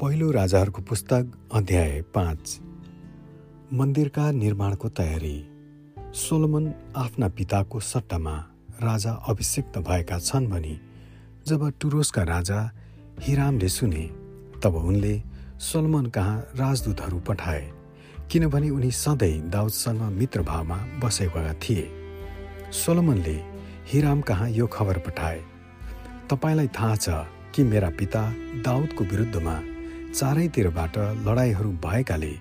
पहिलो राजाहरूको पुस्तक अध्याय पाँच। मन्दिरका निर्माणको तयारी। सोलोमन आफ्ना पिताको सट्टामा राजा अभिषिक्त भएका छन् भनी जब टुरोसका राजा हिरामले सुने तब उनले सोलोमन कहाँ राजदूतहरू पठाए किनभने उनी सधैँ दाउदसँग मित्रभावमा बसेका थिए। सोलोमनले हिराम कहाँ यो खबर पठाए। तपाईँलाई थाहा छ कि मेरा पिता दाउदको विरुद्धमा चारैतिरबाट लडाइँहरू भएकाले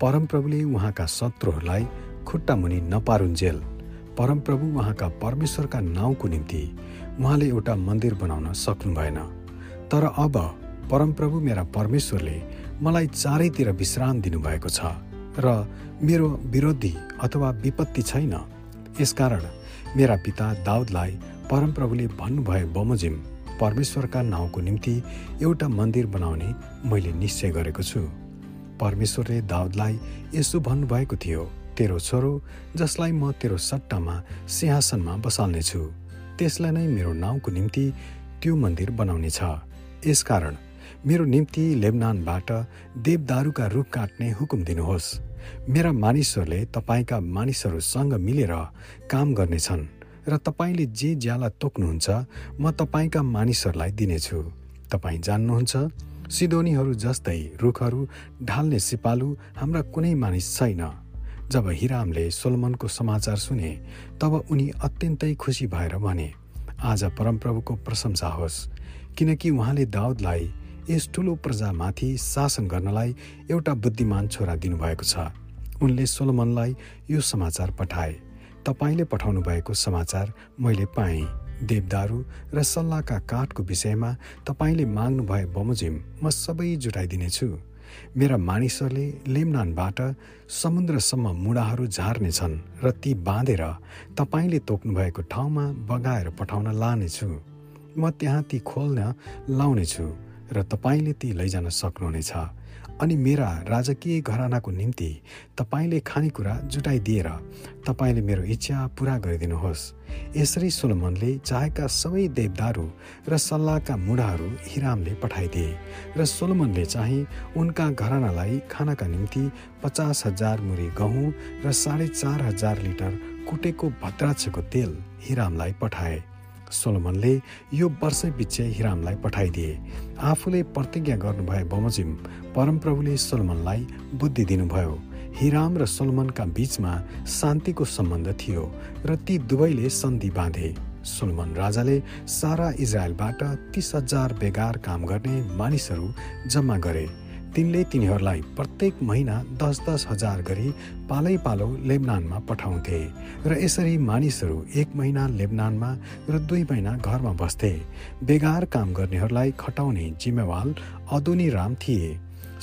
परमप्रभुले उहाँका शत्रुहरूलाई खुट्टा मुनि नपारुन्जेल। परमप्रभु उहाँका परमेश्वरका नाउँको निम्ति उहाँले एउटा मन्दिर बनाउन सक्नु भएन तर अब परमप्रभु मेरा परमेश्वरले मलाई चारैतिर विश्राम दिनुभएको छ र मेरो विरोधी अथवा विपत्ति छैन। यसकारण मेरा पिता दाउदलाई परमप्रभुले भन्नुभए बमोजिम परमेश्वरका नाउँको निम्ति एउटा मन्दिर बनाउने मैले निश्चय गरेको छु। परमेश्वरले दाउदलाई यसो भन्नुभएको थियो तेरो छोरो जसलाई म तेरो सट्टामा सिंहासनमा बसाल्नेछु त्यसलाई नै मेरो नाउँको निम्ति त्यो मन्दिर बनाउने छ यसकारण मेरो निम्ति लेबनानबाट देवदारूका रुख काट्ने हुकुम दिनुहोस्। मेरा मानिसहरूले तपाईँका मानिसहरूसँग मिलेर काम गर्नेछन्। र तपाईँले जे ज्याला तोक्नुहुन्छ म तपाईँका मानिसहरूलाई दिनेछु। तपाईँ जान्नुहुन्छ सिदोनीहरू जस्तै रुखहरू ढाल्ने सिपालु हाम्रा कुनै मानिस छैन। जब हिरामले सोलमनको समाचार सुने तब उनी अत्यन्तै खुसी भएर भने आज परमप्रभुको प्रशंसा होस्। किनकि उहाँले दाउदलाई यस ठुलो प्रजामाथि शासन गर्नलाई एउटा बुद्धिमान छोरा दिनुभएको छ। उनले सोलोमनलाई यो समाचार पठाए। तपाईँले पठाउनु भएको समाचार मैले पाएँ। देवदारू र सल्लाहका काठको विषयमा तपाईँले माग्नुभए बमोजिम म सबै जुटाइदिनेछु। मेरा मानिसहरूले लेमनानबाट समुद्रसम्म मुढाहरू झार्नेछन् र ती बाँधेर तपाईँले तोक्नुभएको ठाउँमा बगाएर पठाउन लानेछु। म त्यहाँ ती खोल्न लाउनेछु। र तपाईँले ती लैजान सक्नुहुनेछ। अनि मेरा राजकीय घरानाको निम्ति तपाईँले खानेकुरा जुटाइदिएर तपाईँले मेरो इच्छा पुरा गरिदिनुहोस्। यसरी सोलोमनले चाहेका सबै देवदारू र सल्लाहका मुढाहरू हिरामले पठाइदिए र सोलोमनले चाहिँ उनका घरानालाई खानाका निम्ति पचास हजार मुरी गहुँ र साढे चार हजार लिटर कुटेको भद्राक्षको तेल हिरामलाई पठाए। सोलोमनले यो वर्ष पछि हिरामलाई पठाइदिए। आफूले प्रतिज्ञा गर्नुभए बमोजिम परमप्रभुले सोलोमनलाई बुद्धि दिनुभयो। हिराम र सोलोमनका बीचमा शान्तिको सम्बन्ध थियो र ती दुवैले सन्धि बाँधे। सोलोमन राजाले सारा इजरायलबाट तिस हजार बेगार काम गर्ने मानिसहरू जम्मा गरे। तिनले तिनीहरूलाई प्रत्येक महिना दस दस हजार गरी पालै पालो लेबनानमा पठाउँथे र यसरी मानिसहरू एक महिना लेबनानमा र दुई महिना घरमा बस्थे। बेगार काम गर्नेहरूलाई खटाउने जिम्मेवाल अदोनी राम थिए।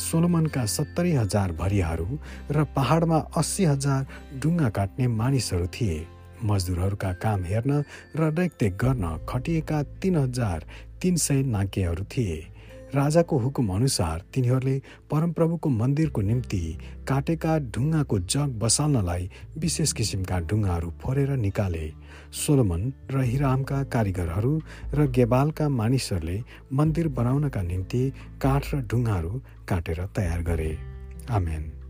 सोलोमनका सत्तरी हजार भरियाहरू र पहाडमा अस्सी हजार ढुङ्गा काट्ने मानिसहरू थिए। मजदुरहरूका काम हेर्न र रेखदेख गर्न खटिएका तिन हजार तिन सय नाकेहरू थिए। राजाको हुकुम अनुसार तिनीहरूले परमप्रभुको मन्दिरको निम्ति काटेका ढुङ्गाको जग बसाल्नलाई विशेष किसिमका ढुङ्गाहरू फोरेर निकाले। सोलोमन र हिरामका कारिगरहरू र गेबालका मानिसहरूले मन्दिर बनाउनका निम्ति काठ र ढुङ्गाहरू काटेर तयार गरे। आमेन।